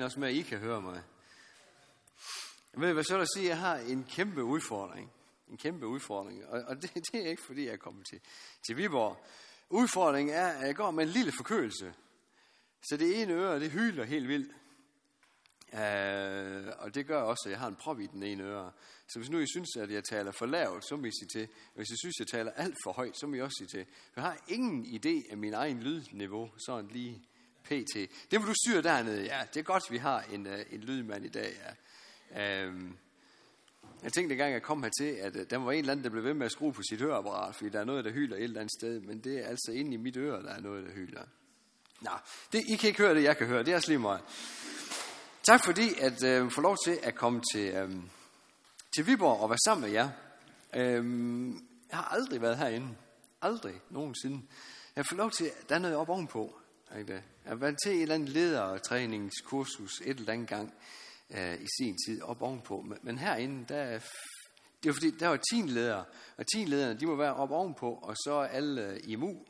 regner også med, at I kan høre mig. Jeg ved, hvad så jeg sige, jeg har en kæmpe udfordring. En kæmpe udfordring. Og, og det, det, er ikke, fordi jeg er kommet til, til Viborg. Udfordringen er, at jeg går med en lille forkølelse. Så det ene øre, det hyler helt vildt. Uh, og det gør også, at jeg har en prop i den ene øre. Så hvis nu I synes, at jeg taler for lavt, så må I sige til. Hvis I synes, at jeg taler alt for højt, så må I også sige til. Jeg har ingen idé af min egen lydniveau, sådan lige pt. Det må du styre dernede. Ja, det er godt, vi har en, uh, en lydmand i dag. Ja. Uh, jeg tænkte engang, jeg kom hertil, at uh, der var en eller anden, der blev ved med at skrue på sit høreapparat, fordi der er noget, der hyler et eller andet sted, men det er altså inde i mit øre, der er noget, der hyler. Nå, det, I kan ikke høre det, jeg kan høre. Det er også lige meget. Tak fordi, at øh, få lov til at komme til, øh, til Viborg og være sammen med jer. Øh, jeg har aldrig været herinde. Aldrig nogensinde. Jeg får lov til, at der er noget op ovenpå. Ikke? Jeg har til et eller andet ledertræningskursus et eller andet gang øh, i sin tid op ovenpå. Men, men herinde, der er det er fordi, der var 10 ledere, og 10 lederne, de må være op ovenpå, og så alle øh, IMU,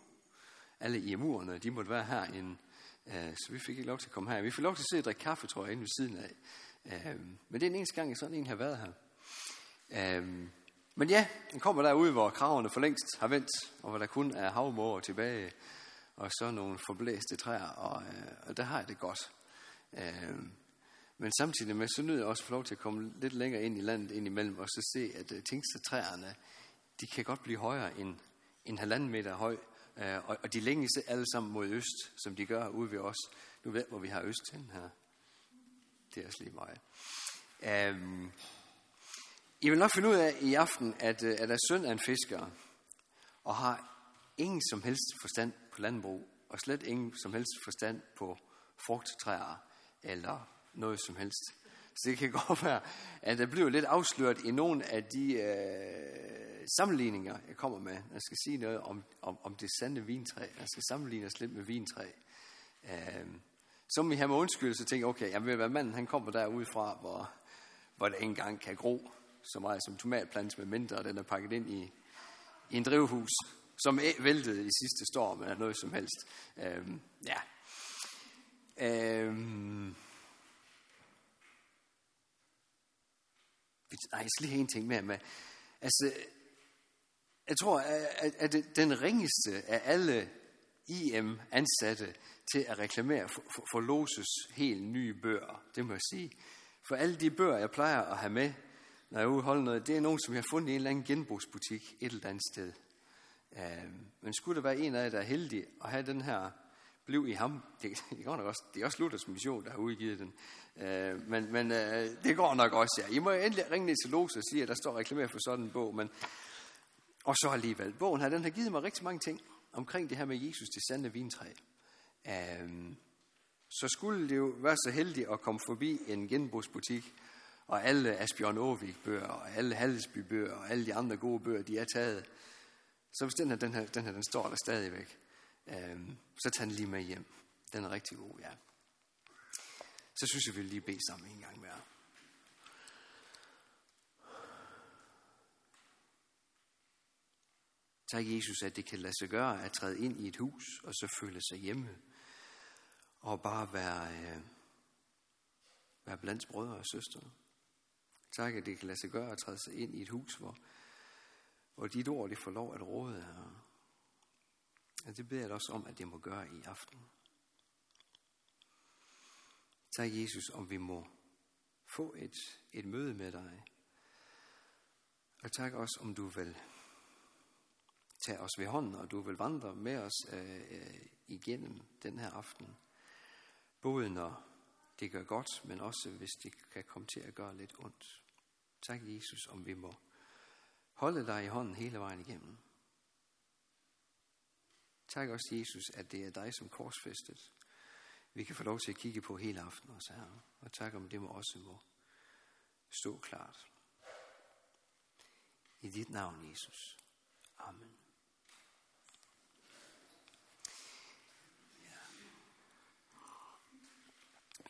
alle IMU'erne, de måtte være her en, Øh, så vi fik ikke lov til at komme her. Vi fik lov til at sidde og drikke kaffe, tror jeg, inde ved siden af. Øh, men det er den eneste gang, jeg sådan en har været her. Øh, men ja, den kommer derude, hvor kravene for længst har vendt, og hvor der kun er havmåger tilbage, og så nogle forblæste træer, og, øh, og der har jeg det godt. Øh, men samtidig med, så nyder jeg også for lov til at komme lidt længere ind i landet ind imellem, og så se, at øh, træerne, de kan godt blive højere end en halvanden meter høj, Øh, og, og de længes alle sammen mod øst, som de gør ude ved os. Nu ved hvor vi har øst hen her. Det er også lige meget. Øh, I vil nok finde ud af i aften, at, at er søn af en fisker, og har ingen som helst forstand landbrug, og slet ingen som helst forstand på frugttræer, eller noget som helst. Så det kan godt være, at der bliver lidt afsløret i nogle af de øh, sammenligninger, jeg kommer med. Jeg skal sige noget om, om, om det sande vintræ. Jeg skal sammenligne os lidt med vintræ. Øh, så vi har med undskyldelse tænker jeg, okay, jeg vil være manden, han kommer derude fra, hvor, hvor det ikke engang kan gro så meget som tomatplantes med mindre, og den er pakket ind i, i en drivhus, som væltede i sidste storm, eller noget som helst. Øhm, ja. Øhm. Nej, jeg skal lige have en ting mere med. Altså, jeg tror, at, at den ringeste af alle IM-ansatte til at reklamere for, for, for Loses helt nye bøger, det må jeg sige. For alle de bøger, jeg plejer at have med, når jeg er ude noget, det er nogen, som jeg har fundet i en eller anden genbrugsbutik et eller andet sted. Øh, men skulle der være en af jer, der er heldig at have den her Bliv i ham, det, det, går nok også, det er også Luthers mission, der har udgivet den. Øh, men men øh, det går nok også, ja. I må endelig ringe ned til Lose og sige, at der står reklamer for sådan en bog, men og så alligevel, bogen her, den har givet mig rigtig mange ting omkring det her med Jesus, det sande vintræ. Um, så skulle det jo være så heldigt at komme forbi en genbrugsbutik, og alle Asbjørn Aarvik bøger, og alle Hallesby bøger, og alle de andre gode bøger, de er taget. Så hvis den her, den her, den her den står der stadigvæk, øh, så tag den lige med hjem. Den er rigtig god, ja. Så synes jeg, vi lige bede sammen en gang mere. Tak, Jesus, at det kan lade sig gøre at træde ind i et hus og så føle sig hjemme. Og bare være, øh, være blandt brødre og søstre. Tak, at det kan lade sig gøre at træde sig ind i et hus, hvor, og dit ord det får lov at råde. her. Og det beder jeg også om, at det må gøre i aften. Tak, Jesus, om vi må få et, et møde med dig. Og tak også, om du vil tage os ved hånden, og du vil vandre med os øh, øh igennem den her aften. Både når det gør godt, men også hvis det kan komme til at gøre lidt ondt. Tak, Jesus, om vi må holde dig i hånden hele vejen igennem. Tak også, Jesus, at det er dig som korsfæstet. Vi kan få lov til at kigge på hele aftenen også her. Og tak om det må også må stå klart. I dit navn, Jesus. Amen.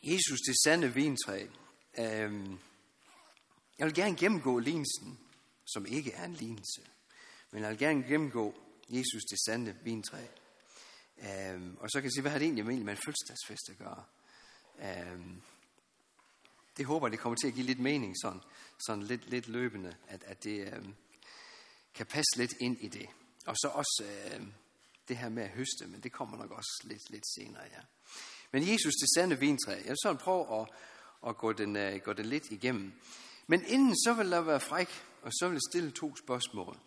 Jesus, det sande vintræ. Øhm, jeg vil gerne gennemgå lignelsen, som ikke er en lignelse. Men jeg vil gerne gennemgå Jesus, det sande vintræ. Øhm, og så kan jeg sige, hvad har det egentlig med en fødselsdagsfest at gøre? Øhm, det håber jeg, det kommer til at give lidt mening, sådan, sådan lidt, lidt løbende, at, at det øhm, kan passe lidt ind i det. Og så også øhm, det her med at høste, men det kommer nok også lidt, lidt senere, ja. Men Jesus, det sande vintræ, jeg vil sådan prøve at, at gå, den, uh, gå den lidt igennem. Men inden så vil der være fræk, og så vil jeg stille to spørgsmål.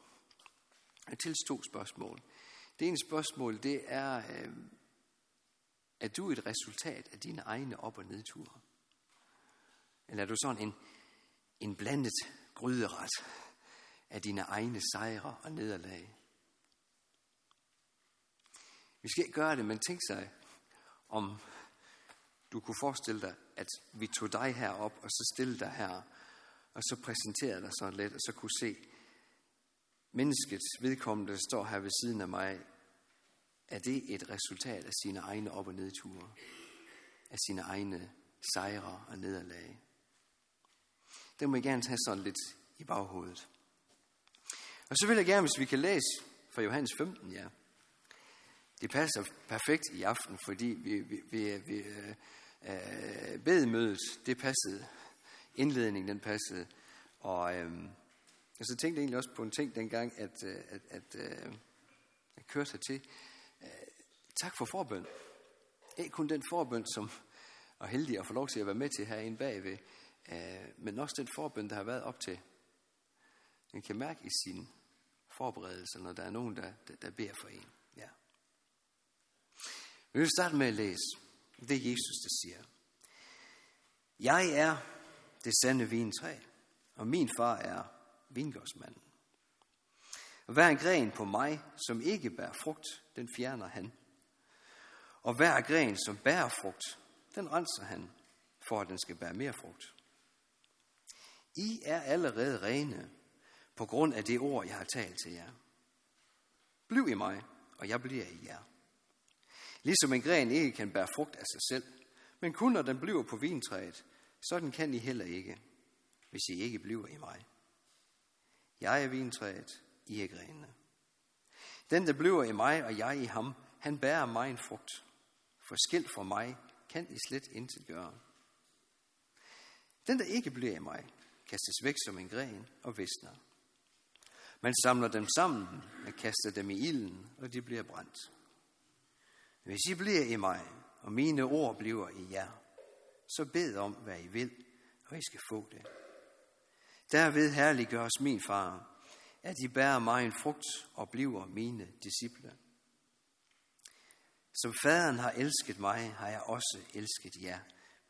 Jeg til to spørgsmål. Det ene spørgsmål, det er, øh, er du et resultat af dine egne op- og nedture? Eller er du sådan en, en blandet gryderet af dine egne sejre og nederlag? Vi skal ikke gøre det, men tænk sig, om du kunne forestille dig, at vi tog dig herop, og så stillede dig her, og så præsenterede dig sig lidt, og så kunne se, menneskets vedkommende, der står her ved siden af mig, er det et resultat af sine egne op- og nedture, af sine egne sejre og nederlag. Det må jeg gerne tage sådan lidt i baghovedet. Og så vil jeg gerne, hvis vi kan læse fra Johannes 15, ja. Det passer perfekt i aften, fordi vi, vi, vi, vi øh, øh, bedemødet, det passede indledning, den passede. Og, øh, og så tænkte jeg egentlig også på en ting dengang, at, øh, at, at øh, jeg kørte til. Øh, tak for forbøn. Ikke kun den forbøn, som er heldig at få lov til at være med til herinde bagved, øh, men også den forbøn, der har været op til. Man kan mærke i sin forberedelse, når der er nogen, der, der, der beder for en. Ja. Vi vil starte med at læse. Det Jesus, der siger. Jeg er det sande vintræ, og min far er vingårdsmanden. Og hver en gren på mig, som ikke bærer frugt, den fjerner han. Og hver gren, som bærer frugt, den renser han, for at den skal bære mere frugt. I er allerede rene på grund af det ord, jeg har talt til jer. Bliv i mig, og jeg bliver i jer. Ligesom en gren ikke kan bære frugt af sig selv, men kun når den bliver på vintræet, sådan kan I heller ikke, hvis I ikke bliver i mig. Jeg er vintræet, I er grenene. Den, der bliver i mig, og jeg i ham, han bærer mig en frugt. For skilt fra mig kan I slet intet gøre. Den, der ikke bliver i mig, kastes væk som en gren og visner. Man samler dem sammen og kaster dem i ilden, og de bliver brændt. Hvis I bliver i mig, og mine ord bliver i jer, så bed om, hvad I vil, og I skal få det. Derved herliggøres min far, at I bærer mig en frugt og bliver mine disciple. Som faderen har elsket mig, har jeg også elsket jer.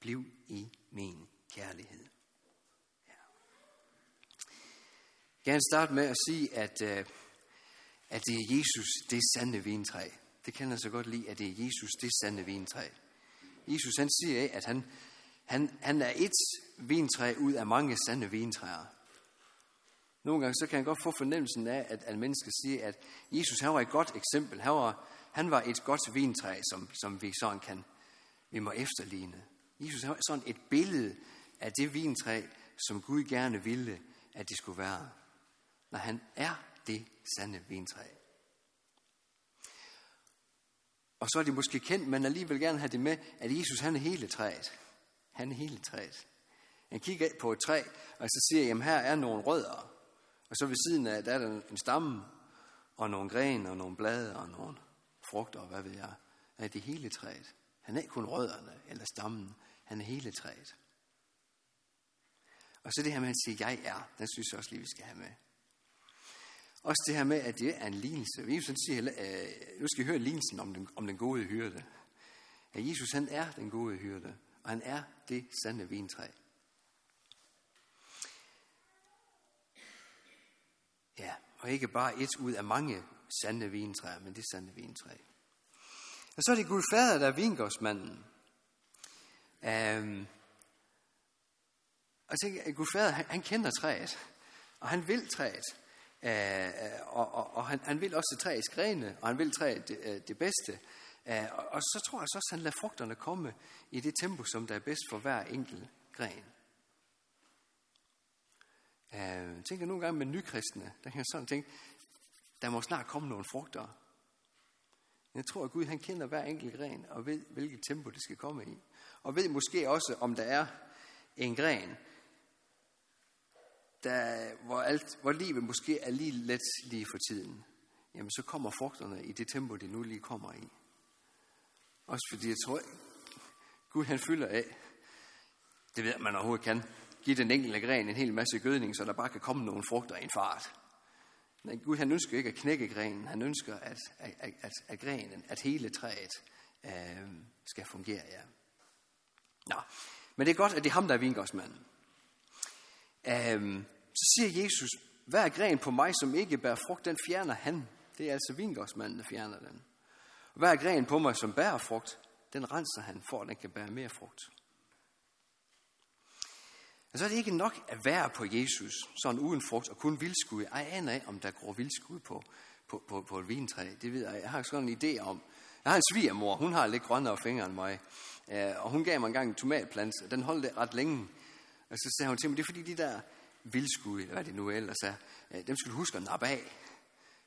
Bliv i min kærlighed. Ja. Jeg kan starte med at sige, at, øh, at det er Jesus, det er sande vintræ. Det kan jeg så godt lide, at det er Jesus, det er sande vintræ. Jesus han siger, at han, han, han er et vintræ ud af mange sande vintræer. Nogle gange så kan jeg godt få fornemmelsen af, at, at mennesker siger, at Jesus han var et godt eksempel. Han var, han var et godt vintræ, som, som vi sådan kan, vi må efterligne. Jesus han var sådan et billede af det vintræ, som Gud gerne ville, at det skulle være. Når han er det sande vintræ. Og så er de måske kendt, men alligevel gerne have det med, at Jesus han er hele træet. Han er hele træet. Han kigger på et træ, og så siger, jamen her er nogle rødder. Og så ved siden af, der er der en stamme, og nogle grene, og nogle blade, og nogle frugter, og hvad ved jeg. Er det hele træet. Han er ikke kun rødderne eller stammen, han er hele træet. Og så det her med, at han siger, jeg er, den synes jeg også lige, vi skal have med. Også det her med, at det er en lignelse. Jesus siger, øh, nu skal I høre lignelsen om den, om den gode hyrde. At Jesus han er den gode hyrde, og han er det sande vintræ. Ja, og ikke bare et ud af mange sande vintræer, men det sande vintræ. Og så er det Gud fader, der er vingårdsmanden. Øhm, og tænk, at Gud fader, han, han kender træet, og han vil træet. Øh, og, og, og han, han vil også træets grene, og han vil træet det, øh, det bedste. Øh, og, og så tror jeg så også, at han lader frugterne komme i det tempo, som der er bedst for hver enkelt gren. Øh, tænker nogle gange med nykristne, der kan jeg sådan tænke, der må snart komme nogle frugter. Jeg tror, at Gud han kender hver enkelt gren, og ved, hvilket tempo det skal komme i. Og ved måske også, om der er en gren, der, øh, hvor, alt, hvor livet måske er lige let lige for tiden, jamen så kommer frugterne i det tempo, det nu lige kommer i. Også fordi jeg tror, Gud han fylder af. Det ved man overhovedet kan. Giv den enkelte gren en hel masse gødning, så der bare kan komme nogle frugter i en fart. Men Gud han ønsker ikke at knække grenen. Han ønsker, at, at, at, at grenen, at hele træet øh, skal fungere. Ja. Nå, men det er godt, at det er ham, der er vingårdsmanden. Øh, så siger Jesus, hver gren på mig, som ikke bærer frugt, den fjerner han. Det er altså vingårdsmanden, der fjerner den. Og hver gren på mig, som bærer frugt, den renser han, for at den kan bære mere frugt. Men så er det ikke nok at være på Jesus, sådan uden frugt, og kun vildskud. Jeg aner ikke, om der går vildskud på, på, på, på et vintræ. Det ved jeg. Jeg har sådan en idé om. Jeg har en svigermor, hun har lidt grønnere fingre end mig. Øh, og hun gav mig engang en tomatplante, og den holdt ret længe. Og så sagde hun til mig, det er fordi de der vildskud, eller hvad det nu ellers er, øh, dem skal du huske at nappe af.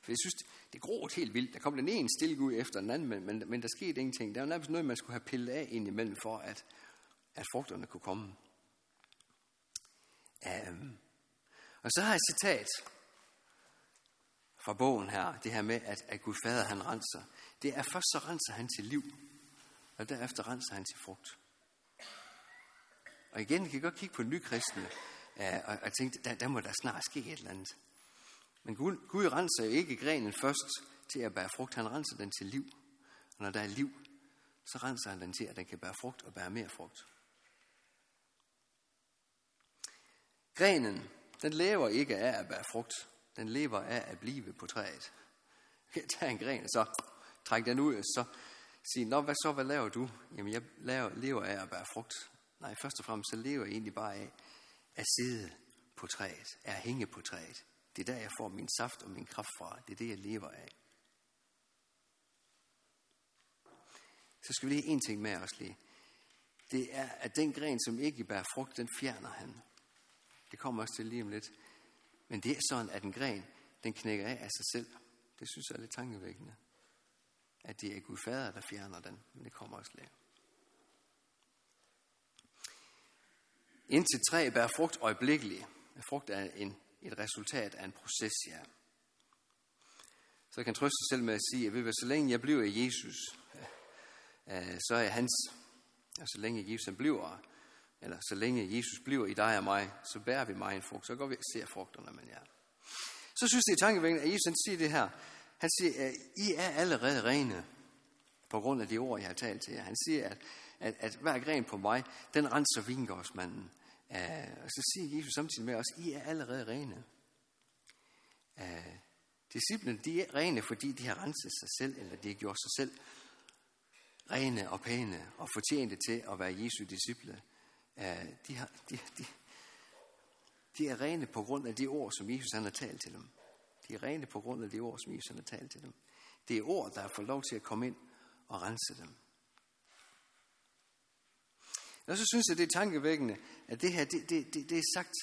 For jeg synes, det gror helt vildt. Der kom den ene stilgud efter den anden, men, men, men der skete ingenting. Der var nærmest noget, man skulle have pillet af ind imellem, for at, at frugterne kunne komme. Um, og så har jeg et citat fra bogen her, det her med, at, at Gud Fader han renser. Det er først så renser han til liv, og derefter renser han til frugt. Og igen, kan godt kigge på nykristne, uh, og, jeg tænkte, der, der må der snart ske et eller andet. Men Gud, Gud renser ikke grenen først til at bære frugt, han renser den til liv. Og når der er liv, så renser han den til, at den kan bære frugt og bære mere frugt. Grenen, den lever ikke af at bære frugt. Den lever af at blive på træet. Tag en gren, og så træk den ud, og så sige, Nå, hvad så, hvad laver du? Jamen, jeg laver, lever af at bære frugt. Nej, først og fremmest, så lever jeg egentlig bare af at sidde på træet, at hænge på træet. Det er der, jeg får min saft og min kraft fra. Det er det, jeg lever af. Så skal vi lige en ting med os lige. Det er, at den gren, som ikke bærer frugt, den fjerner han. Det kommer også til lige om lidt. Men det er sådan, at en gren, den knækker af af sig selv. Det synes jeg er lidt tankevækkende. At det er Gud Fader, der fjerner den. Men det kommer også lidt. Indtil træ bærer frugt øjeblikkeligt. Frugt er en, et resultat af en proces, ja. Så jeg kan trøste sig selv med at sige, at ved, så længe jeg bliver i Jesus, øh, så er jeg hans. Og så længe Jesus bliver, eller så længe Jesus bliver i dig og mig, så bærer vi mig en frugt. Så går vi og ser frugterne, men ja. Så synes jeg i tankevækkende, at Jesus han siger det her. Han siger, at I er allerede rene på grund af de ord, jeg har talt til jer. Han siger, at, at, at hver gren på mig, den renser vingårdsmanden. Uh, og så siger Jesus samtidig med os, I er allerede rene. Øh, uh, disciplene, de er rene, fordi de har renset sig selv, eller de har gjort sig selv rene og pæne og fortjente til at være Jesu disciple. Uh, de, har, de, de, de er rene på grund af de ord, som Jesus han har talt til dem. De er rene på grund af de ord, som Jesus han har talt til dem. Det er ord, der har fået lov til at komme ind og rense dem. Og så synes jeg, det er tankevækkende, at det her, det, det, det, det er sagt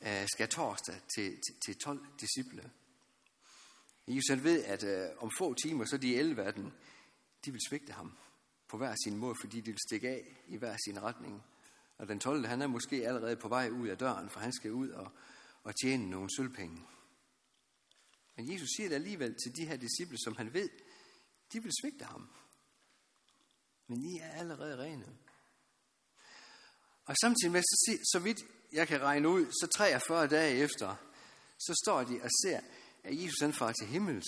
uh, skal torsdag til, til, til 12 disciple. I Jesus ved, at uh, om få timer, så de 11 af dem, de vil svigte ham på hver sin måde, fordi de vil stikke af i hver sin retning. Og den 12. han er måske allerede på vej ud af døren, for han skal ud og, og tjene nogle sølvpenge. Men Jesus siger det alligevel til de her disciple, som han ved, de vil svigte ham. Men I er allerede rene. Og samtidig med, så, så vidt jeg kan regne ud, så 43 dage efter, så står de og ser, at Jesus han far til himmels,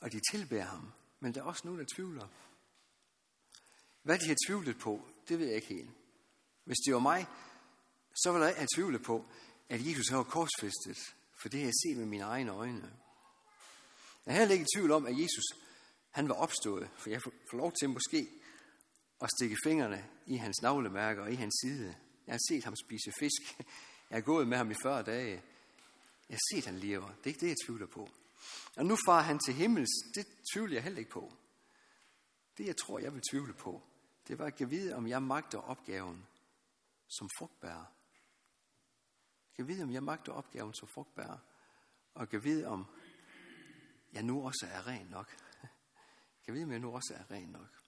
og de tilbærer ham. Men der er også nogen, der tvivler. Hvad de har tvivlet på, det ved jeg ikke helt. Hvis det var mig, så ville jeg have tvivlet på, at Jesus har korsfæstet, for det har jeg set med mine egne øjne. Jeg er heller ikke i tvivl om, at Jesus han var opstået, for jeg får lov til måske at stikke fingrene i hans navlemærker og i hans side. Jeg har set ham spise fisk. Jeg har gået med ham i 40 dage. Jeg har set, han lever. Det er ikke det, jeg tvivler på. Og nu far han til himmels, det tvivler jeg heller ikke på. Det, jeg tror, jeg vil tvivle på, det var at vide, om jeg magter opgaven som frugtbærer. Jeg vide, om jeg magter opgaven som frugtbærer. Og jeg vide, om jeg nu også er ren nok. Jeg vide, om jeg nu også er ren nok.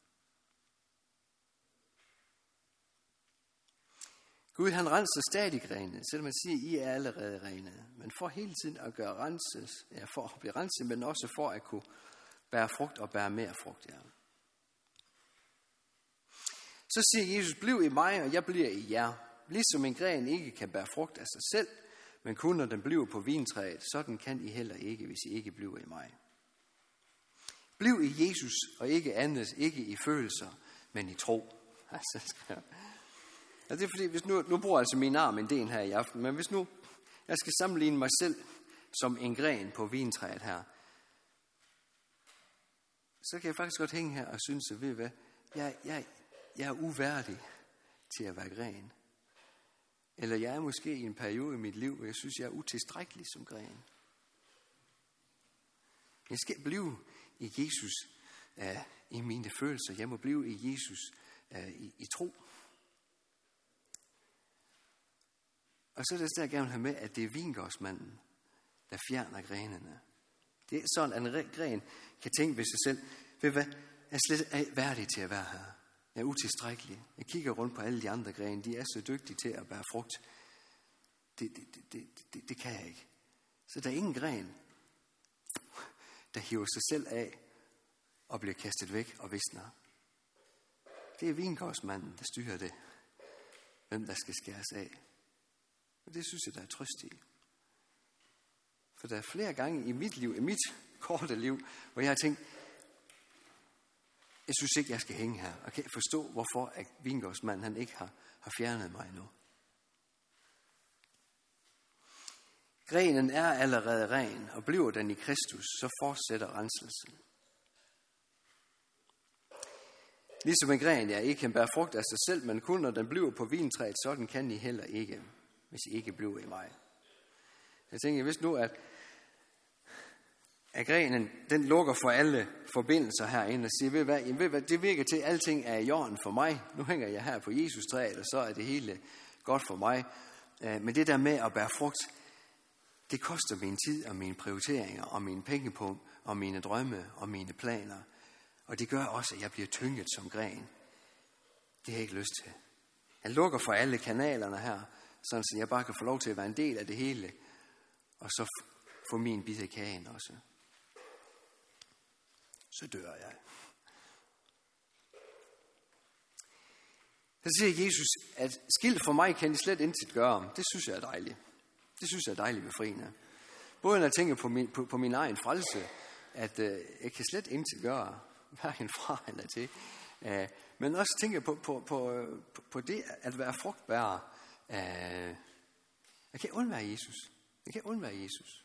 Gud han renser stadig rene, selvom man siger, I er allerede rene. Men for hele tiden at gøre renses, ja, for at blive renset, men også for at kunne bære frugt og bære mere frugt. Ja. Så siger Jesus, bliv i mig, og jeg bliver i jer. Ligesom en gren ikke kan bære frugt af sig selv, men kun når den bliver på vintræet, sådan kan I heller ikke, hvis I ikke bliver i mig. Bliv i Jesus, og ikke andet, ikke i følelser, men i tro. Altså, ja, det er fordi, hvis nu, nu bruger jeg altså min arm en del her i aften, men hvis nu jeg skal sammenligne mig selv som en gren på vintræet her, så kan jeg faktisk godt hænge her og synes, at ved hvad, jeg, jeg, jeg er uværdig til at være gren. Eller jeg er måske i en periode i mit liv, hvor jeg synes, jeg er utilstrækkelig som gren. Jeg skal blive i Jesus uh, i mine følelser. Jeg må blive i Jesus uh, i, i tro. Og så er det der, jeg gerne vil have med, at det er vingårdsmanden, der fjerner grenene. Det er sådan, at en gren kan tænke ved sig selv, ved hvad, jeg er slet værdig til at være her. Jeg er utilstrækkelig. Jeg kigger rundt på alle de andre grene. De er så dygtige til at bære frugt. Det, det, det, det, det, det kan jeg ikke. Så der er ingen gren, der hiver sig selv af og bliver kastet væk og visner. Det er vingårdsmanden, der styrer det. Hvem der skal skæres af. Og det synes jeg, der er trøst i. For der er flere gange i mit liv, i mit korte liv, hvor jeg har tænkt, jeg synes ikke, jeg skal hænge her. Og kan forstå, hvorfor at vingårdsmanden han ikke har, har fjernet mig endnu. Grenen er allerede ren, og bliver den i Kristus, så fortsætter renselsen. Ligesom en gren, jeg ikke kan bære frugt af sig selv, men kun når den bliver på vintræet, sådan kan I heller ikke, hvis I ikke bliver i mig. Jeg tænker, hvis nu, at at grenen, den lukker for alle forbindelser herinde og siger, ved hvad, ved hvad, det virker til, at alting er i jorden for mig. Nu hænger jeg her på Jesus træet, og så er det hele godt for mig. Øh, men det der med at bære frugt, det koster min tid og mine prioriteringer og mine pengepunkt og mine drømme og mine planer. Og det gør også, at jeg bliver tynget som gren. Det har jeg ikke lyst til. Jeg lukker for alle kanalerne her, sådan så jeg bare kan få lov til at være en del af det hele, og så få min bid af kagen også så dør jeg. Så siger Jesus, at skilt for mig kan I slet intet gøre. Det synes jeg er dejligt. Det synes jeg er dejligt befriende. Både når jeg tænker på min, på, på min egen frelse, at øh, jeg kan slet intet gøre, hverken fra eller til. Øh, men også tænker på, på, på, øh, på det at være frugtbærer. Øh, jeg kan undvære Jesus. Jeg kan undvære Jesus.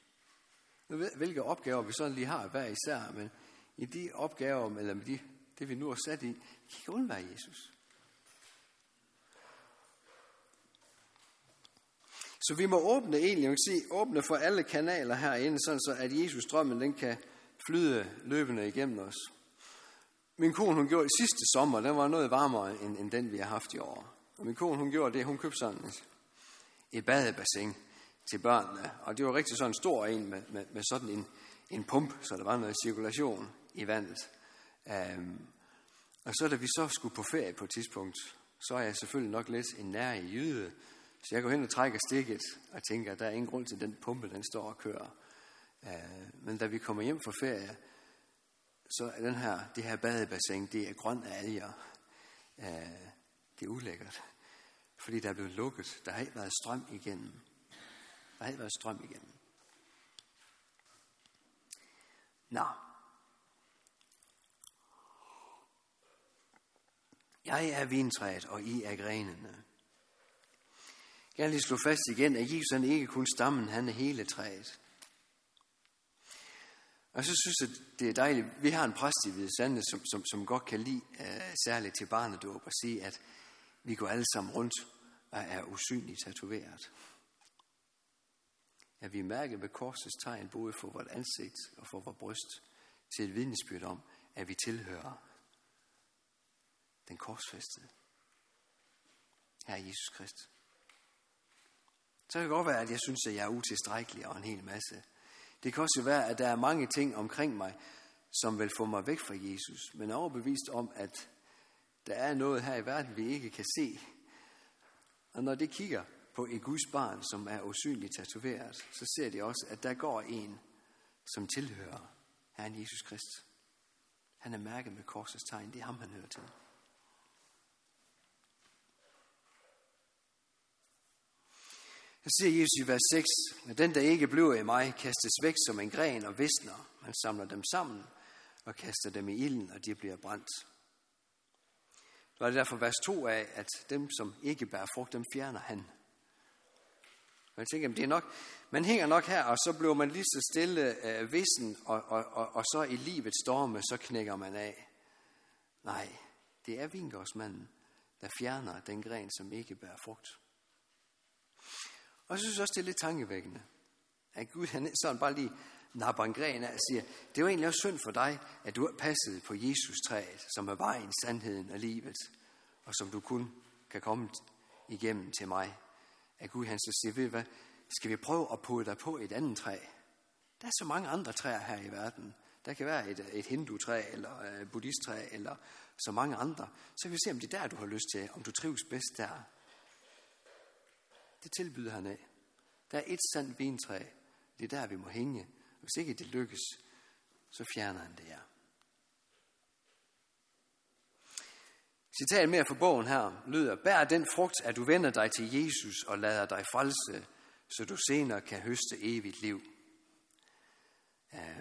Nu ved, hvilke opgaver vi sådan lige har hver især, men i de opgaver, eller med de, det vi nu er sat i, kan ikke undvære Jesus. Så vi må åbne egentlig, man kan sige, åbne for alle kanaler herinde, sådan så at Jesus drømmen, den kan flyde løbende igennem os. Min kone, hun gjorde sidste sommer, den var noget varmere end, end den, vi har haft i år. Og min kone, hun gjorde det, hun købte sådan et, et badebassin til børnene. Og det var rigtig sådan en stor en med, med, med sådan en, en pump, så der var noget cirkulation i vandet. Um, og så da vi så skulle på ferie på et tidspunkt, så er jeg selvfølgelig nok lidt en nær i jyde. Så jeg går hen og trækker stikket og tænker, at der er ingen grund til, at den pumpe den står og kører. Uh, men da vi kommer hjem fra ferie, så er den her, det her badebassin, det er grøn af alger. Uh, det er ulækkert, fordi der er blevet lukket. Der har ikke været strøm igennem. Der har ikke været strøm igennem. Nå, Jeg er vintræet, og I er grenene. Jeg vil lige slå fast igen, at Jesus han ikke kun stammen, han er hele træet. Og så synes jeg, det er dejligt. Vi har en præst i Hvide Sande, som, som, som godt kan lide, uh, særligt til barnedåb, at sige, at vi går alle sammen rundt og er usynligt tatoveret. At vi mærker ved korsets tegn både for vores ansigt og for vores bryst til et vidnesbyrd om, at vi tilhører den korsfæstede. Herre Jesus Krist. Så kan det godt være, at jeg synes, at jeg er utilstrækkelig og en hel masse. Det kan også være, at der er mange ting omkring mig, som vil få mig væk fra Jesus, men er overbevist om, at der er noget her i verden, vi ikke kan se. Og når de kigger på et Guds barn, som er usynligt tatoveret, så ser de også, at der går en, som tilhører Herren Jesus Kristus. Han er mærket med korsets tegn. Det er ham, han hører til. Så siger Jesus i vers 6, at den, der ikke bliver i mig, kastes væk som en gren og visner. Man samler dem sammen og kaster dem i ilden, og de bliver brændt. Så er det derfor vers 2 af, at dem, som ikke bærer frugt, dem fjerner han. Og jeg tænker, det er nok, man hænger nok her, og så bliver man lige så stille af vissen, og, og, og, og så i livets storme, så knækker man af. Nej, det er vingårdsmanden, der fjerner den gren, som ikke bærer frugt. Og jeg synes også, det er lidt tankevækkende, at Gud han sådan bare lige Nabangren og siger, det var egentlig også synd for dig, at du passede på Jesus træet, som er vejen, sandheden og livet, og som du kun kan komme igennem til mig. At Gud han så siger, ved hvad, skal vi prøve at putte dig på et andet træ? Der er så mange andre træer her i verden. Der kan være et, et hindutræ, eller et buddhisttræ, eller så mange andre. Så kan vi se, om det er der, du har lyst til, om du trives bedst der. Det tilbyder han af. Der er et sandt vintræ. Det er der, vi må hænge. Hvis ikke det lykkes, så fjerner han det her. Citat mere fra bogen her lyder, Bær den frugt, at du vender dig til Jesus og lader dig frelse, så du senere kan høste evigt liv. Ja,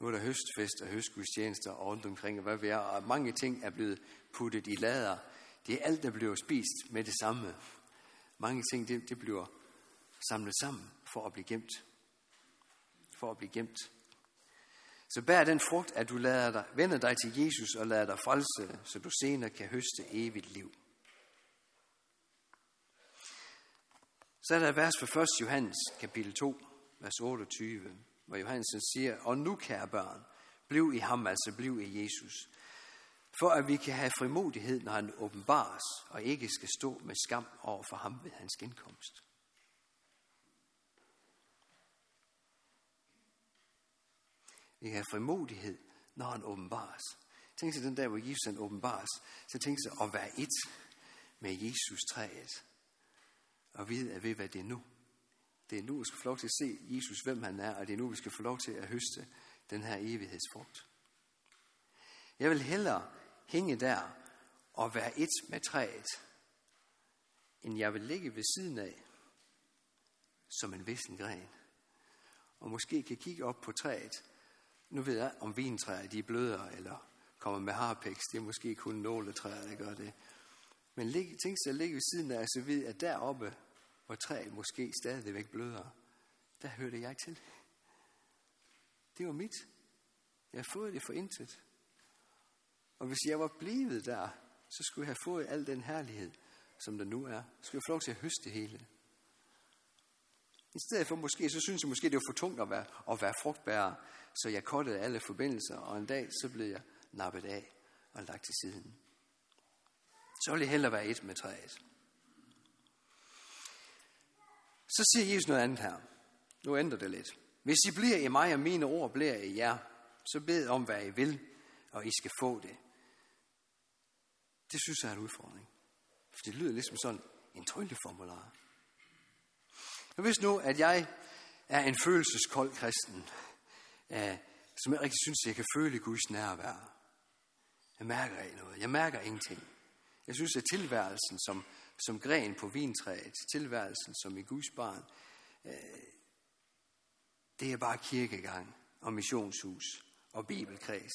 nu er der høstfest og høstgudstjenester rundt omkring, og hvad vi er, og mange ting er blevet puttet i lader. Det er alt, der bliver spist med det samme. Mange ting, det, det bliver samlet sammen for at blive gemt. For at blive gemt. Så bær den frugt, at du lader dig, vender dig til Jesus og lader dig frelse, så du senere kan høste evigt liv. Så er der et vers fra 1. Johannes, kapitel 2, vers 28, hvor Johannes siger, Og nu, kære børn, bliv i ham, altså bliv i Jesus, for at vi kan have frimodighed, når han åbenbares, og ikke skal stå med skam over for ham ved hans genkomst. Vi kan have frimodighed, når han åbenbares. Tænk sig den der, hvor Jesus han åbenbares. Så tænk sig at være et med Jesus træet. Og vide, at ved hvad det er nu. Det er nu, vi skal få lov til at se Jesus, hvem han er, og det er nu, vi skal få lov til at høste den her evighedsfrugt. Jeg vil hellere hænge der og være et med træet, end jeg vil ligge ved siden af som en vissen gren. Og måske kan kigge op på træet. Nu ved jeg, om vintræer de er blødere, eller kommer med harpiks. Det er måske kun nåletræer, der gør det. Men tænk sig at ligge ved siden af, så ved at deroppe, hvor træet måske stadigvæk bløder, der hørte jeg til. Det var mit. Jeg har fået det for intet. Og hvis jeg var blevet der, så skulle jeg have fået al den herlighed, som der nu er. Så skulle jeg få lov til at høste det hele. I stedet for måske, så synes jeg måske, det var for tungt at være, at være frugtbærer, så jeg kottede alle forbindelser, og en dag så blev jeg nappet af og lagt til siden. Så ville jeg hellere være et med træet. Så siger Jesus noget andet her. Nu ændrer det lidt. Hvis I bliver i mig, og mine ord bliver i jer, så bed om, hvad I vil, og I skal få det. Det synes jeg er en udfordring. For det lyder ligesom sådan en trylleformular. Hvis nu, at jeg er en følelseskold kristen, uh, som jeg rigtig synes, at jeg kan føle Guds nærvær. Jeg mærker ikke noget. Jeg mærker ingenting. Jeg synes, at tilværelsen som, som gren på vintræet, tilværelsen som i Guds barn, øh, det er bare kirkegang og missionshus og bibelkreds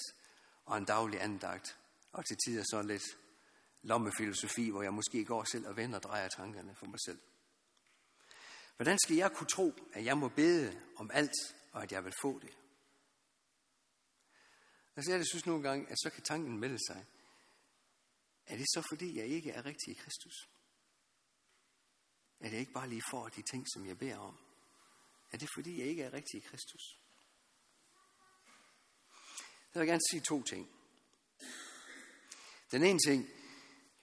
og en daglig andagt og til tider så lidt lommefilosofi, hvor jeg måske går selv og vender og drejer tankerne for mig selv. Hvordan skal jeg kunne tro, at jeg må bede om alt, og at jeg vil få det? Altså jeg synes nogle gange, at så kan tanken melde sig. Er det så fordi, jeg ikke er rigtig i Kristus? Er det ikke bare lige for de ting, som jeg beder om? Er det fordi, jeg ikke er rigtig i Kristus? Jeg vil gerne sige to ting. Den ene ting,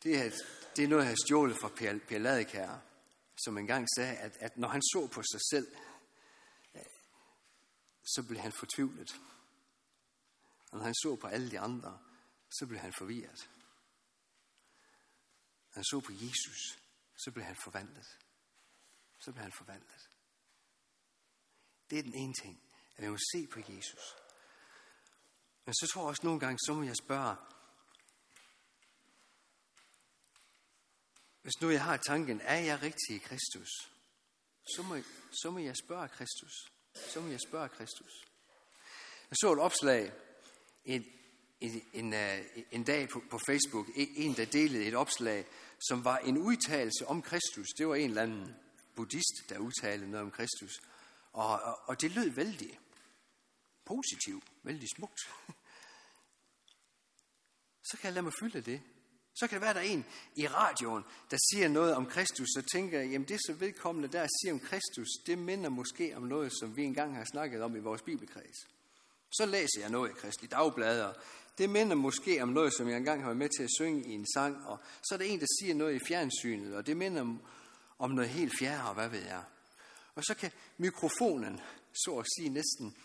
det er, det er noget, jeg har stjålet fra Per, per Ladekær, som engang sagde, at, at når han så på sig selv, øh, så blev han fortvivlet. Og når han så på alle de andre, så blev han forvirret. Han så på Jesus, så blev han forvandlet. Så blev han forvandlet. Det er den ene ting, at vi må se på Jesus. Men så tror jeg også nogle gange, så må jeg spørge, hvis nu jeg har tanken, er jeg rigtig i Kristus? Så må, så må jeg spørge Kristus. Så må jeg spørge Kristus. Jeg så et opslag en, en, en, øh, en dag på, på Facebook, en der delede et opslag, som var en udtalelse om Kristus. Det var en eller anden buddhist, der udtalte noget om Kristus. Og, og, og det lød vældig positivt, vældig smukt. Så kan jeg lade mig fylde det. Så kan det være, der er en i radioen, der siger noget om Kristus, så tænker jeg, jamen det så vedkommende der siger om Kristus, det minder måske om noget, som vi engang har snakket om i vores bibelkreds. Så læser jeg noget i Kristi Dagblad, og det minder måske om noget, som jeg engang har været med til at synge i en sang, og så er der en, der siger noget i fjernsynet, og det minder om, om noget helt fjerde, og hvad ved jeg. Og så kan mikrofonen, så at sige, næsten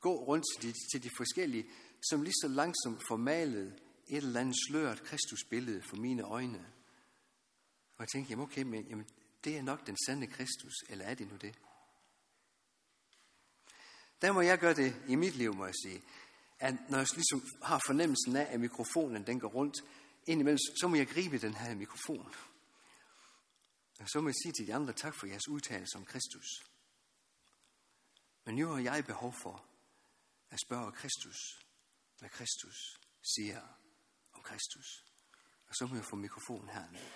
gå rundt til de, til de forskellige, som lige så langsomt formalet et eller andet slørt Kristusbillede for mine øjne. Og jeg tænkte, jamen okay, men jamen, det er nok den sande Kristus, eller er det nu det? Der må jeg gøre det i mit liv, må jeg sige. At når jeg ligesom har fornemmelsen af, at mikrofonen den går rundt indimellem, så må jeg gribe den her mikrofon. Og så må jeg sige til de andre, tak for jeres udtalelse om Kristus. Men nu har jeg behov for at spørge Kristus, hvad Kristus siger Kristus. Og så må jeg få mikrofonen hernede.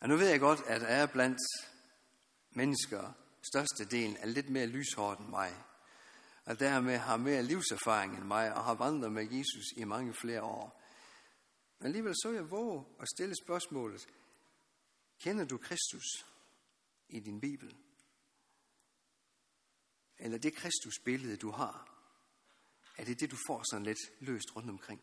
Og nu ved jeg godt, at jeg er blandt mennesker, størstedelen er lidt mere lyshårdt end mig, og dermed har mere livserfaring end mig, og har vandret med Jesus i mange flere år. Men alligevel så jeg våge at stille spørgsmålet, kender du Kristus i din Bibel? Eller det Kristus-billede, du har, er det det, du får sådan lidt løst rundt omkring?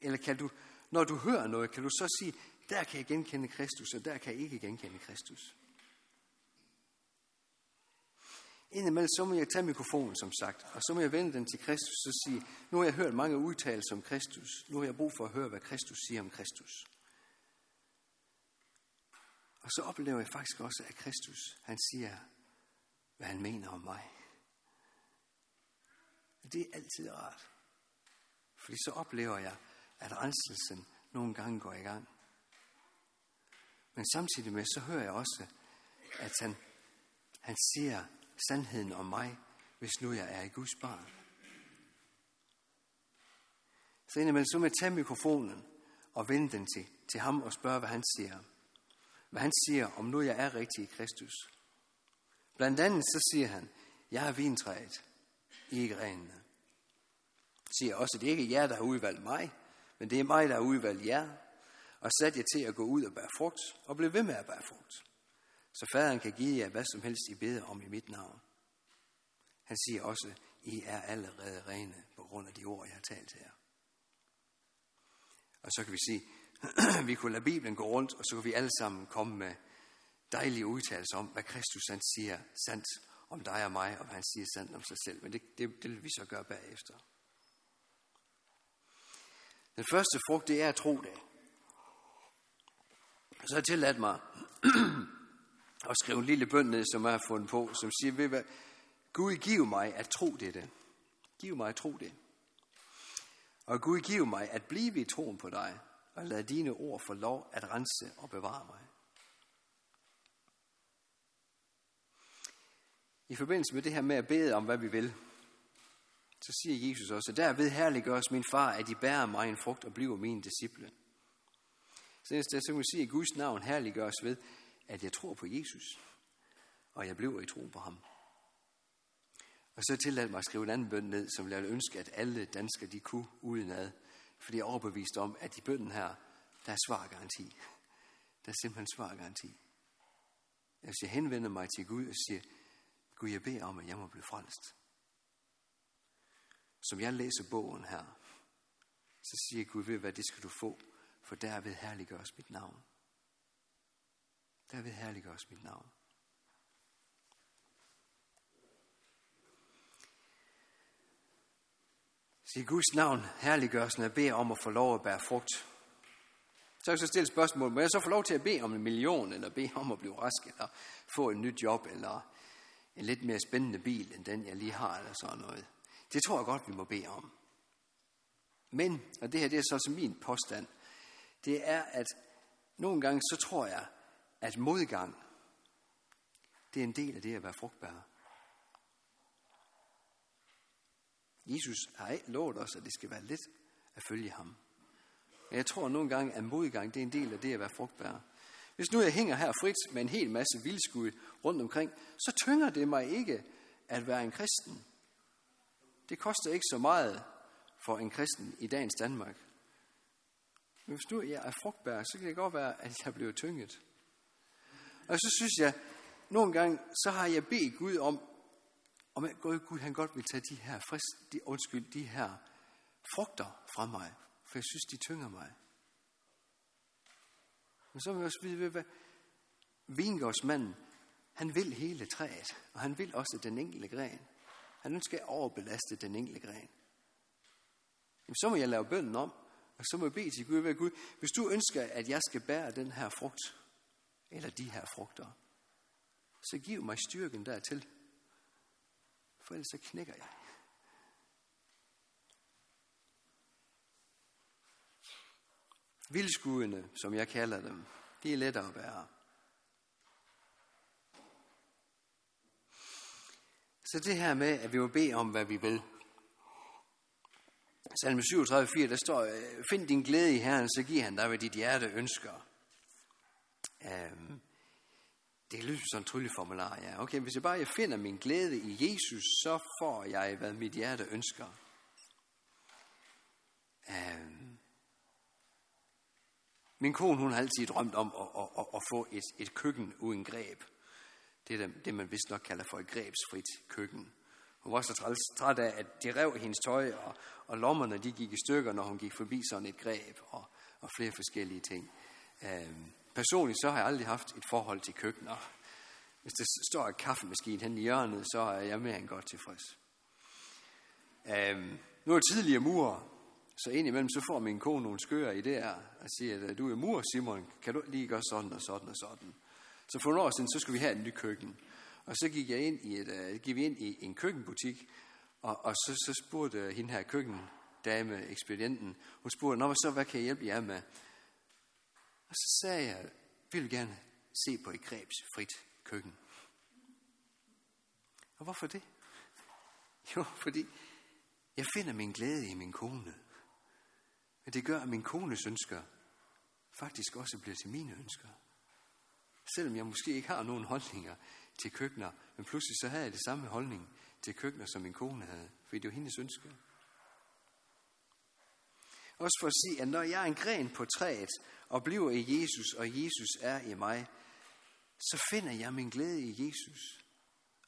Eller kan du, når du hører noget, kan du så sige, der kan jeg genkende Kristus, og der kan jeg ikke genkende Kristus? Indimellem så må jeg tage mikrofonen, som sagt, og så må jeg vende den til Kristus og sige, nu har jeg hørt mange udtalelser om Kristus. Nu har jeg brug for at høre, hvad Kristus siger om Kristus. Og så oplever jeg faktisk også, at Kristus, han siger, hvad han mener om mig. Det er altid rart. Fordi så oplever jeg, at renselsen nogle gange går i gang. Men samtidig med, så hører jeg også, at han, han siger, sandheden om mig, hvis nu jeg er i Guds barn. Så indimellem så må jeg tage mikrofonen og vende den til, til ham og spørge, hvad han siger. Hvad han siger, om nu jeg er rigtig i Kristus. Blandt andet så siger han, jeg er vintræet, i grenene. Siger også, det er ikke jer, der har udvalgt mig, men det er mig, der har udvalgt jer, og sat jer til at gå ud og bære frugt, og blive ved med at bære frugt så faderen kan give jer hvad som helst, I beder om i mit navn. Han siger også, I er allerede rene på grund af de ord, jeg har talt til jer. Og så kan vi sige, vi kunne lade Bibelen gå rundt, og så kan vi alle sammen komme med dejlige udtalelser om, hvad Kristus han siger sandt om dig og mig, og hvad han siger sandt om sig selv. Men det, det, det vil vi så gøre bagefter. Den første frugt, det er at tro det. Så har jeg tilladt mig at skrive en lille bøn ned, som jeg har fundet på, som siger, ved hvad, Gud giv mig at tro dette. Giv mig at tro det. Og Gud giv mig at blive i troen på dig, og lad dine ord få lov at rense og bevare mig. I forbindelse med det her med at bede om, hvad vi vil, så siger Jesus også, derved herliggøres min far, at I bærer mig en frugt og bliver mine disciple. Så så kan man sige, at Guds navn herliggøres ved, at jeg tror på Jesus, og jeg bliver i tro på ham. Og så tilladt mig at skrive en anden bøn ned, som jeg ønske, at alle danskere de kunne udenad. Fordi jeg er overbevist om, at i bønden her, der er svargaranti. Der er simpelthen svargaranti. Hvis jeg henvender mig til Gud og siger, Gud, jeg beder om, at jeg må blive frelst. Som jeg læser bogen her, så siger Gud, ved hvad det skal du få, for derved herliggøres mit navn derved herliggøres mit navn. Sig Guds navn herliggøres, når jeg beder om at få lov at bære frugt. Så jeg så stille spørgsmål, må jeg så få lov til at bede om en million, eller bede om at blive rask, eller få et nyt job, eller en lidt mere spændende bil, end den jeg lige har, eller sådan noget. Det tror jeg godt, vi må bede om. Men, og det her det er så som min påstand, det er, at nogle gange så tror jeg, at modgang, det er en del af det at være frugtbær. Jesus har ikke lovet os, at det skal være let at følge ham. Men jeg tror nogle gange, at modgang det er en del af det at være frugtbær. Hvis nu jeg hænger her frit med en hel masse vildskud rundt omkring, så tynger det mig ikke at være en kristen. Det koster ikke så meget for en kristen i dagens Danmark. Men hvis nu jeg er frugtbær, så kan det godt være, at jeg bliver tynget. Og så synes jeg, nogle gange, så har jeg bedt Gud om, om at Gud han godt vil tage de her frist, de, undskyld, de her frugter fra mig, for jeg synes, de tynger mig. Men så vil jeg også vide, hvad vingårdsmanden, han vil hele træet, og han vil også den enkelte gren. Han ønsker at overbelaste den enkelte gren. Jamen, så må jeg lave bønden om, og så må jeg bede til Gud, ved Gud, hvis du ønsker, at jeg skal bære den her frugt, eller de her frugter, så giv mig styrken dertil. For ellers så knækker jeg. Vildskuddene, som jeg kalder dem, de er lettere at bære. Så det her med, at vi må bede om, hvad vi vil. Salme 37,4, der står, øh, find din glæde i Herren, så giver han dig, hvad dit hjerte ønsker. Um, det lyder som en trylleformular, ja. Okay, hvis jeg bare jeg finder min glæde i Jesus, så får jeg, hvad mit hjerte ønsker. Um, min kone, hun har altid drømt om at, at, at, at få et, et køkken uden greb. Det er det, man vist nok kalder for et grebsfrit køkken. Hun var så træt af, at de rev hendes tøj, og, og lommerne de gik i stykker, når hun gik forbi sådan et greb, og, og flere forskellige ting. Øhm, Personligt så har jeg aldrig haft et forhold til køkkener. Hvis der står et kaffemaskine hen i hjørnet, så er jeg mere end godt tilfreds. Øhm, nu er tidligere murer, så indimellem så får min kone nogle skøre idéer og siger, at du er mur, Simon, kan du lige gøre sådan og sådan og sådan. Så for nogle år siden, så skulle vi have et nyt køkken. Og så gik, jeg ind i et, uh, gik vi ind i en køkkenbutik, og, og så, så spurgte hende her køkkendame, ekspedienten, hun spurgte, Nå, så hvad kan jeg hjælpe jer med? Og så sagde jeg, vi vil gerne se på et grebsfrit køkken. Og hvorfor det? Jo, fordi jeg finder min glæde i min kone. Men det gør, at min kones ønsker faktisk også bliver til mine ønsker. Selvom jeg måske ikke har nogen holdninger til køkkener, men pludselig så havde jeg det samme holdning til køkkener, som min kone havde, fordi det var hendes ønske. Også for at sige, at når jeg er en gren på træet, og bliver i Jesus, og Jesus er i mig, så finder jeg min glæde i Jesus.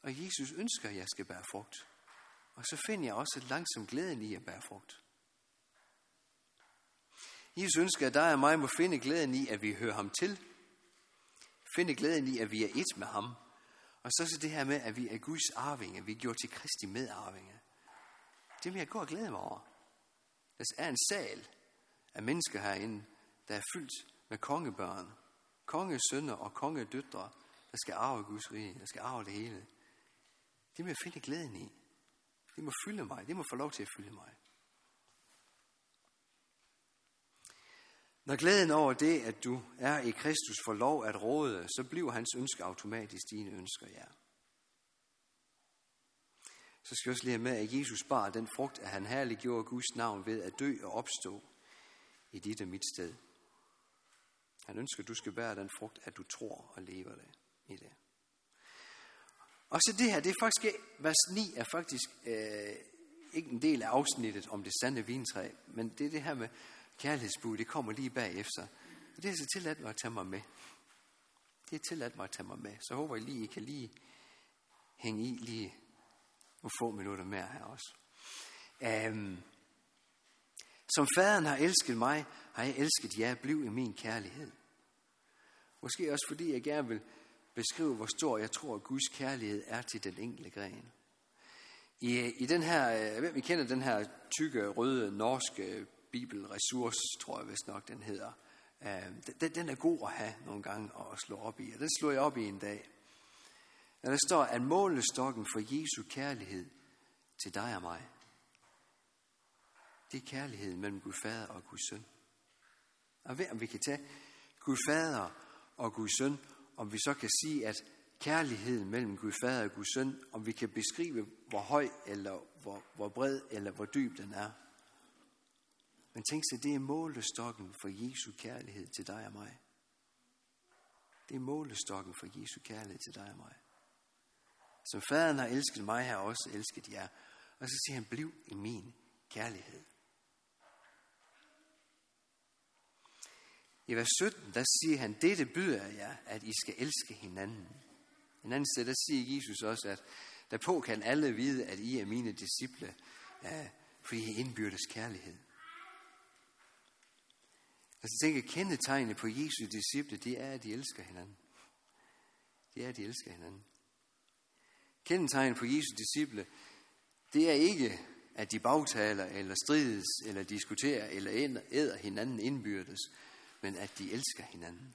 Og Jesus ønsker, at jeg skal bære frugt. Og så finder jeg også langsomt glæden i at bære frugt. Jesus ønsker, at dig og mig må finde glæden i, at vi hører ham til. Finde glæden i, at vi er et med ham. Og så så det her med, at vi er Guds arvinge. Vi er gjort til Kristi medarvinge. Det vil jeg gå og glæde mig over. Der er en sal af mennesker herinde, der er fyldt med kongebørn, kongesønner og kongedøtre, der skal arve Guds rige, der skal arve det hele. Det må jeg finde glæden i. Det må fylde mig. Det må få lov til at fylde mig. Når glæden over det, at du er i Kristus, får lov at råde, så bliver hans ønske automatisk dine ønsker, ja. Så skal jeg også lige have med, at Jesus bar den frugt, at han herliggjorde Guds navn ved at dø og opstå i dit og mit sted. Han ønsker, at du skal bære den frugt, at du tror og lever det i det. Og så det her, det er faktisk, vers 9 er faktisk øh, ikke en del af afsnittet om det sande vintræ, men det er det her med kærlighedsbud, det kommer lige bagefter. Og det er så tilladt mig at tage mig med. Det er tilladt mig at tage mig med. Så håber jeg lige, I kan lige hænge i lige nogle få minutter mere her også. Um, som faderen har elsket mig, har jeg elsket jer. Bliv i min kærlighed. Måske også fordi jeg gerne vil beskrive, hvor stor jeg tror, at Guds kærlighed er til den enkelte gren. I, i den her, øh, hvem vi kender den her tykke, røde, norske bibelressource, tror jeg vist nok, den hedder. Øh, den, den er god at have nogle gange at slå op i. Og den slog jeg op i en dag. Når der står, at målestokken for Jesu kærlighed til dig og mig, det er kærligheden mellem Gud Fader og Gud Søn. Og ved om vi kan tage Gud Fader og Gud Søn, om vi så kan sige, at kærligheden mellem Gud Fader og Gud Søn, om vi kan beskrive, hvor høj eller hvor, hvor bred eller hvor dyb den er. Men tænk sig, det er målestokken for Jesu kærlighed til dig og mig. Det er målestokken for Jesu kærlighed til dig og mig. Som faderen har elsket mig, har også elsket jer. Og så siger han, bliv i min kærlighed. I vers 17, der siger han, dette byder jeg, at I skal elske hinanden. En anden sted, der siger Jesus også, at derpå kan alle vide, at I er mine disciple, fordi I indbyrdes kærlighed. Altså jeg tænker, kendetegnene på Jesu disciple, det er, at de elsker hinanden. Det er, at de elsker hinanden. Kendetegnet på Jesu disciple, det er ikke, at de bagtaler, eller strides, eller diskuterer, eller æder hinanden indbyrdes, men at de elsker hinanden.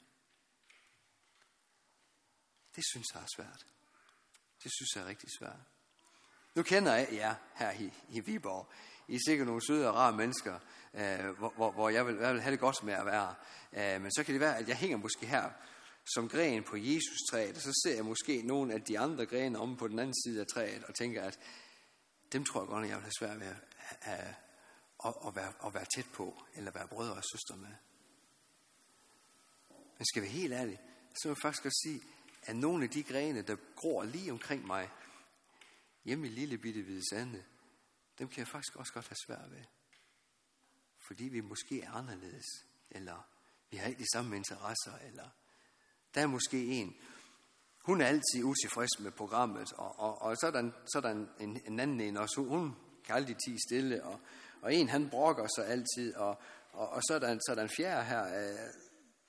Det synes jeg er svært. Det synes jeg er rigtig svært. Nu kender jeg jer her i, i Viborg. I er sikkert nogle søde og rare mennesker, øh, hvor, hvor, hvor jeg, vil, jeg vil have det godt med at være. Øh, men så kan det være, at jeg hænger måske her som gren på Jesus træet, og så ser jeg måske nogle af de andre grene om på den anden side af træet, og tænker, at dem tror jeg godt, at jeg vil have svært ved at, at, at, at, være, at være tæt på, eller være brødre og søstre med. Men skal vi helt ærlige, så vil jeg faktisk også sige, at nogle af de grene, der gror lige omkring mig, hjemme i lille bitte hvide sande, dem kan jeg faktisk også godt have svært ved. Fordi vi måske er anderledes, eller vi har ikke de samme interesser, eller der er måske en, hun er altid utilfreds med programmet, og, og, og så er der, så er der en, en, en anden en også, hun kan aldrig tige stille, og, og en han brokker sig altid, og, og, og så, er der, så er der en fjerde her, øh,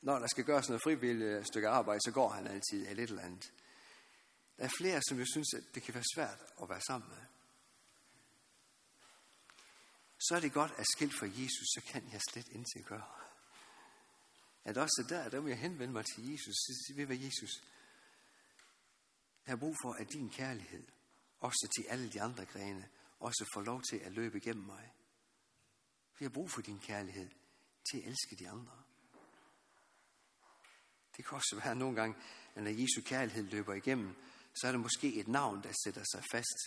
når der skal gøres noget frivilligt stykke arbejde, så går han altid af lidt eller andet. Der er flere, som jeg synes, at det kan være svært at være sammen med. Så er det godt, at skilt for Jesus, så kan jeg slet intet gøre. At også der, der må jeg henvende mig til Jesus. Så ved hvad Jesus, jeg har brug for, at din kærlighed, også til alle de andre grene, også får lov til at løbe igennem mig. Vi har brug for din kærlighed til at elske de andre. Det kan også være nogle gange, at når Jesu kærlighed løber igennem, så er det måske et navn, der sætter sig fast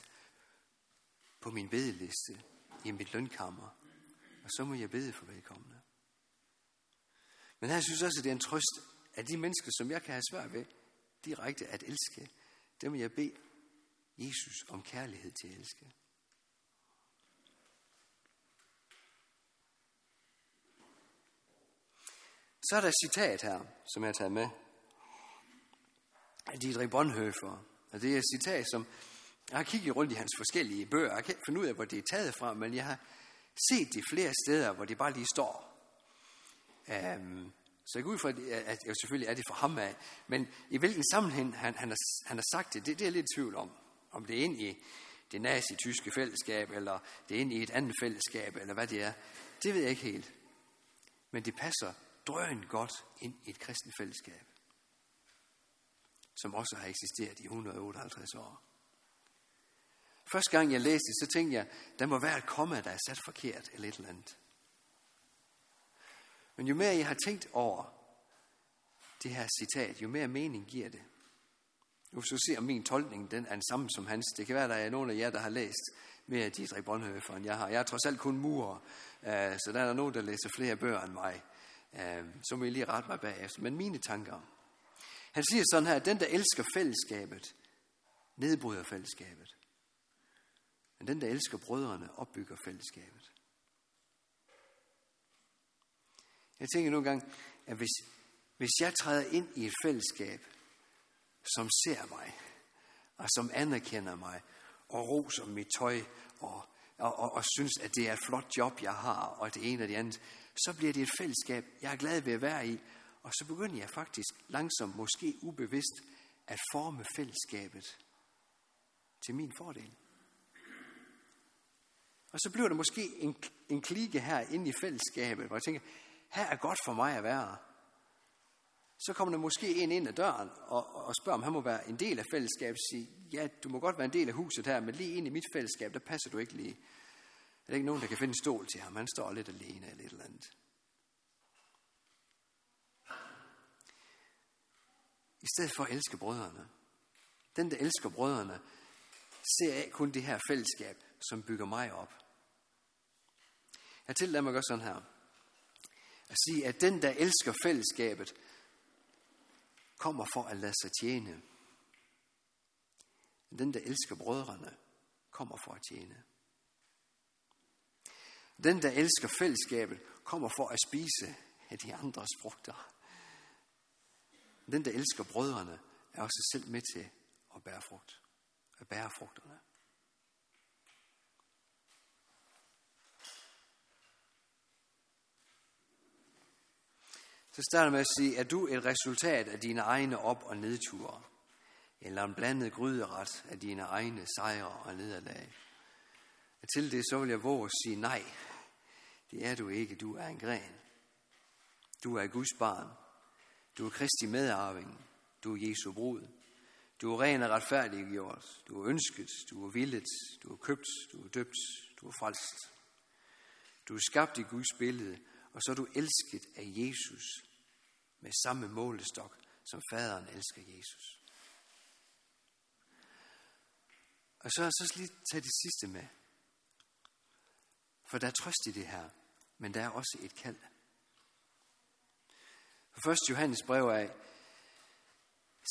på min bedeliste i mit lønkammer. Og så må jeg bede for velkomne. Men her synes også, at det er en trøst, at de mennesker, som jeg kan have svært ved direkte at elske, dem vil jeg bede Jesus om kærlighed til at elske. Så er der et citat her, som jeg har taget med af Dietrich Bonhoeffer. Og det er et citat, som jeg har kigget rundt i hans forskellige bøger. Jeg kan ikke finde ud af, hvor det er taget fra, men jeg har set det flere steder, hvor det bare lige står. Um, så jeg går ud fra, at jeg selvfølgelig er det for ham af. Men i hvilken sammenhæng han, han, har, han har sagt det, det, det er jeg lidt i tvivl om. Om det er ind i det nazi-tyske fællesskab, eller det er ind i et andet fællesskab, eller hvad det er. Det ved jeg ikke helt. Men det passer drøn godt ind i et kristent fællesskab, som også har eksisteret i 158 år. Første gang jeg læste det, så tænkte jeg, der må være et komma, der er sat forkert eller et eller andet. Men jo mere jeg har tænkt over det her citat, jo mere mening giver det. Nu skal se, om min tolkning den er den samme som hans. Det kan være, at der er nogen af jer, der har læst mere af Dietrich Bonhoeffer, end jeg har. Jeg er trods alt kun murer, øh, så der er nogen, der læser flere bøger end mig. Øh, så må I lige rette mig bagefter. Men mine tanker. Han siger sådan her, at den, der elsker fællesskabet, nedbryder fællesskabet. Men den, der elsker brødrene, opbygger fællesskabet. Jeg tænker nogle gange, at hvis, hvis jeg træder ind i et fællesskab, som ser mig, og som anerkender mig, og roser mit tøj, og, og, og, og synes, at det er et flot job, jeg har, og det ene og det andet, så bliver det et fællesskab, jeg er glad ved at være i, og så begynder jeg faktisk langsomt, måske ubevidst, at forme fællesskabet til min fordel. Og så bliver der måske en, en klike her inde i fællesskabet, hvor jeg tænker, her er godt for mig at være. så kommer der måske en ind ad døren og, og spørger, om han må være en del af fællesskabet. Sige, ja, du må godt være en del af huset her, men lige ind i mit fællesskab, der passer du ikke lige. Er der ikke nogen, der kan finde en stol til ham? Han står lidt alene eller et eller andet. I stedet for at elske brødrene. Den, der elsker brødrene, ser af kun det her fællesskab, som bygger mig op. Jeg tillader mig gøre sådan her. At sige, at den, der elsker fællesskabet, kommer for at lade sig tjene. Den, der elsker brødrene, kommer for at tjene. Den, der elsker fællesskabet, kommer for at spise af de andres frugter. Den, der elsker brødrene, er også selv med til at bære frugt. At bære frugterne. Så starter med at sige, er du et resultat af dine egne op- og nedture? Eller en blandet gryderet af dine egne sejre og nederlag? Og til det så vil jeg våge at sige nej. Det er du ikke. Du er en gren. Du er Guds barn. Du er Kristi medarving. Du er Jesu brud. Du er ren og retfærdiggjort. Du er ønsket. Du er villet. Du er købt. Du er døbt. Du er frelst. Du er skabt i Guds billede, og så er du elsket af Jesus med samme målestok, som faderen elsker Jesus. Og så, så lige tage det sidste med. For der er trøst i det her, men der er også et kald. For 1. Johannes brev af,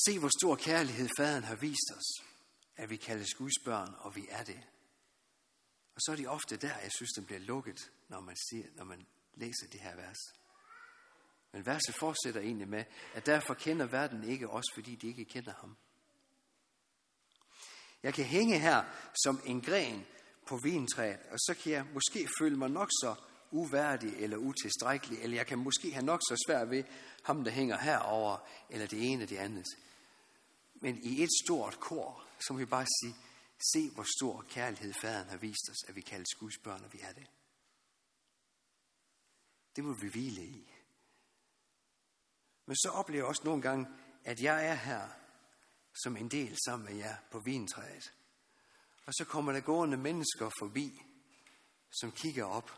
se hvor stor kærlighed faderen har vist os, at vi kaldes Guds børn, og vi er det. Og så er det ofte der, jeg synes, den bliver lukket, når man, siger, når man læser det her vers. Men verset fortsætter egentlig med, at derfor kender verden ikke os, fordi de ikke kender ham. Jeg kan hænge her som en gren på vintræet, og så kan jeg måske føle mig nok så uværdig eller utilstrækkelig, eller jeg kan måske have nok så svært ved ham, der hænger herover eller det ene og det andet. Men i et stort kor, så må vi bare sige, se hvor stor kærlighed faderen har vist os, at vi kaldes Guds børn, og vi er det. Det må vi hvile i. Men så oplever jeg også nogle gange, at jeg er her som en del sammen med jer på vintræet. Og så kommer der gående mennesker forbi, som kigger op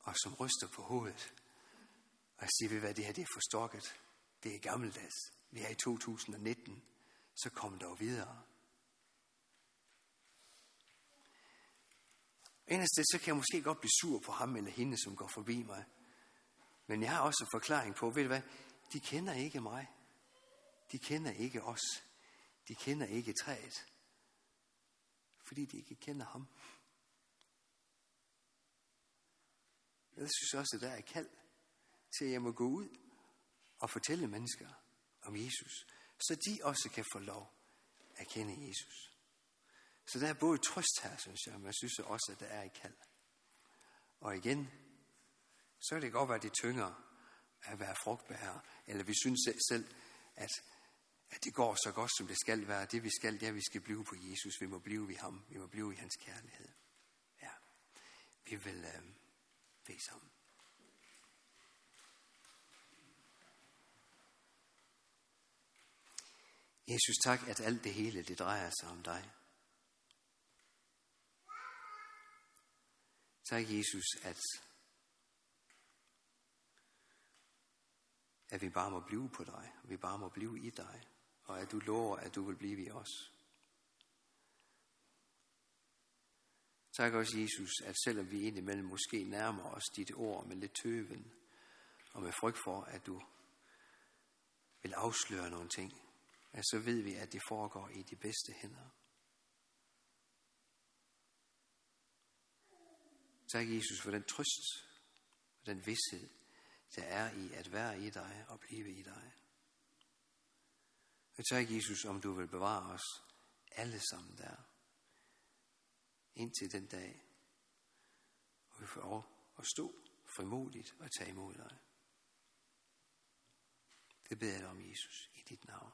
og som ryster på hovedet. Og jeg siger, hvad det her det er forstokket. Det er gammeldags. Vi er i 2019. Så kom der videre. Inderst så kan jeg måske godt blive sur på ham eller hende, som går forbi mig. Men jeg har også en forklaring på, ved du hvad, de kender ikke mig. De kender ikke os. De kender ikke træet. Fordi de ikke kender ham. Jeg synes også, at der er kald til, at jeg må gå ud og fortælle mennesker om Jesus, så de også kan få lov at kende Jesus. Så der er både trøst her, synes jeg, men jeg synes også, at der er et kald. Og igen, så kan det godt være, at det tyngere, at være frugtbærer, eller vi synes selv, at, at det går så godt, som det skal være. Det vi skal, det er, at vi skal blive på Jesus. Vi må blive i ham. Vi må blive i hans kærlighed. Ja. Vi vil øh, bede sammen. Jesus, tak, at alt det hele, det drejer sig om dig. Tak, Jesus, at at vi bare må blive på dig, og vi bare må blive i dig, og at du lover, at du vil blive i os. Tak også, Jesus, at selvom vi indimellem måske nærmer os dit ord med lidt tøven, og med frygt for, at du vil afsløre nogle ting, at så ved vi, at det foregår i de bedste hænder. Tak, Jesus, for den trøst og den vidshed, der er i at være i dig og blive i dig. Jeg tak, Jesus, om du vil bevare os alle sammen der, indtil den dag, hvor vi får at stå frimodigt og tage imod dig. Det beder jeg dig om, Jesus, i dit navn.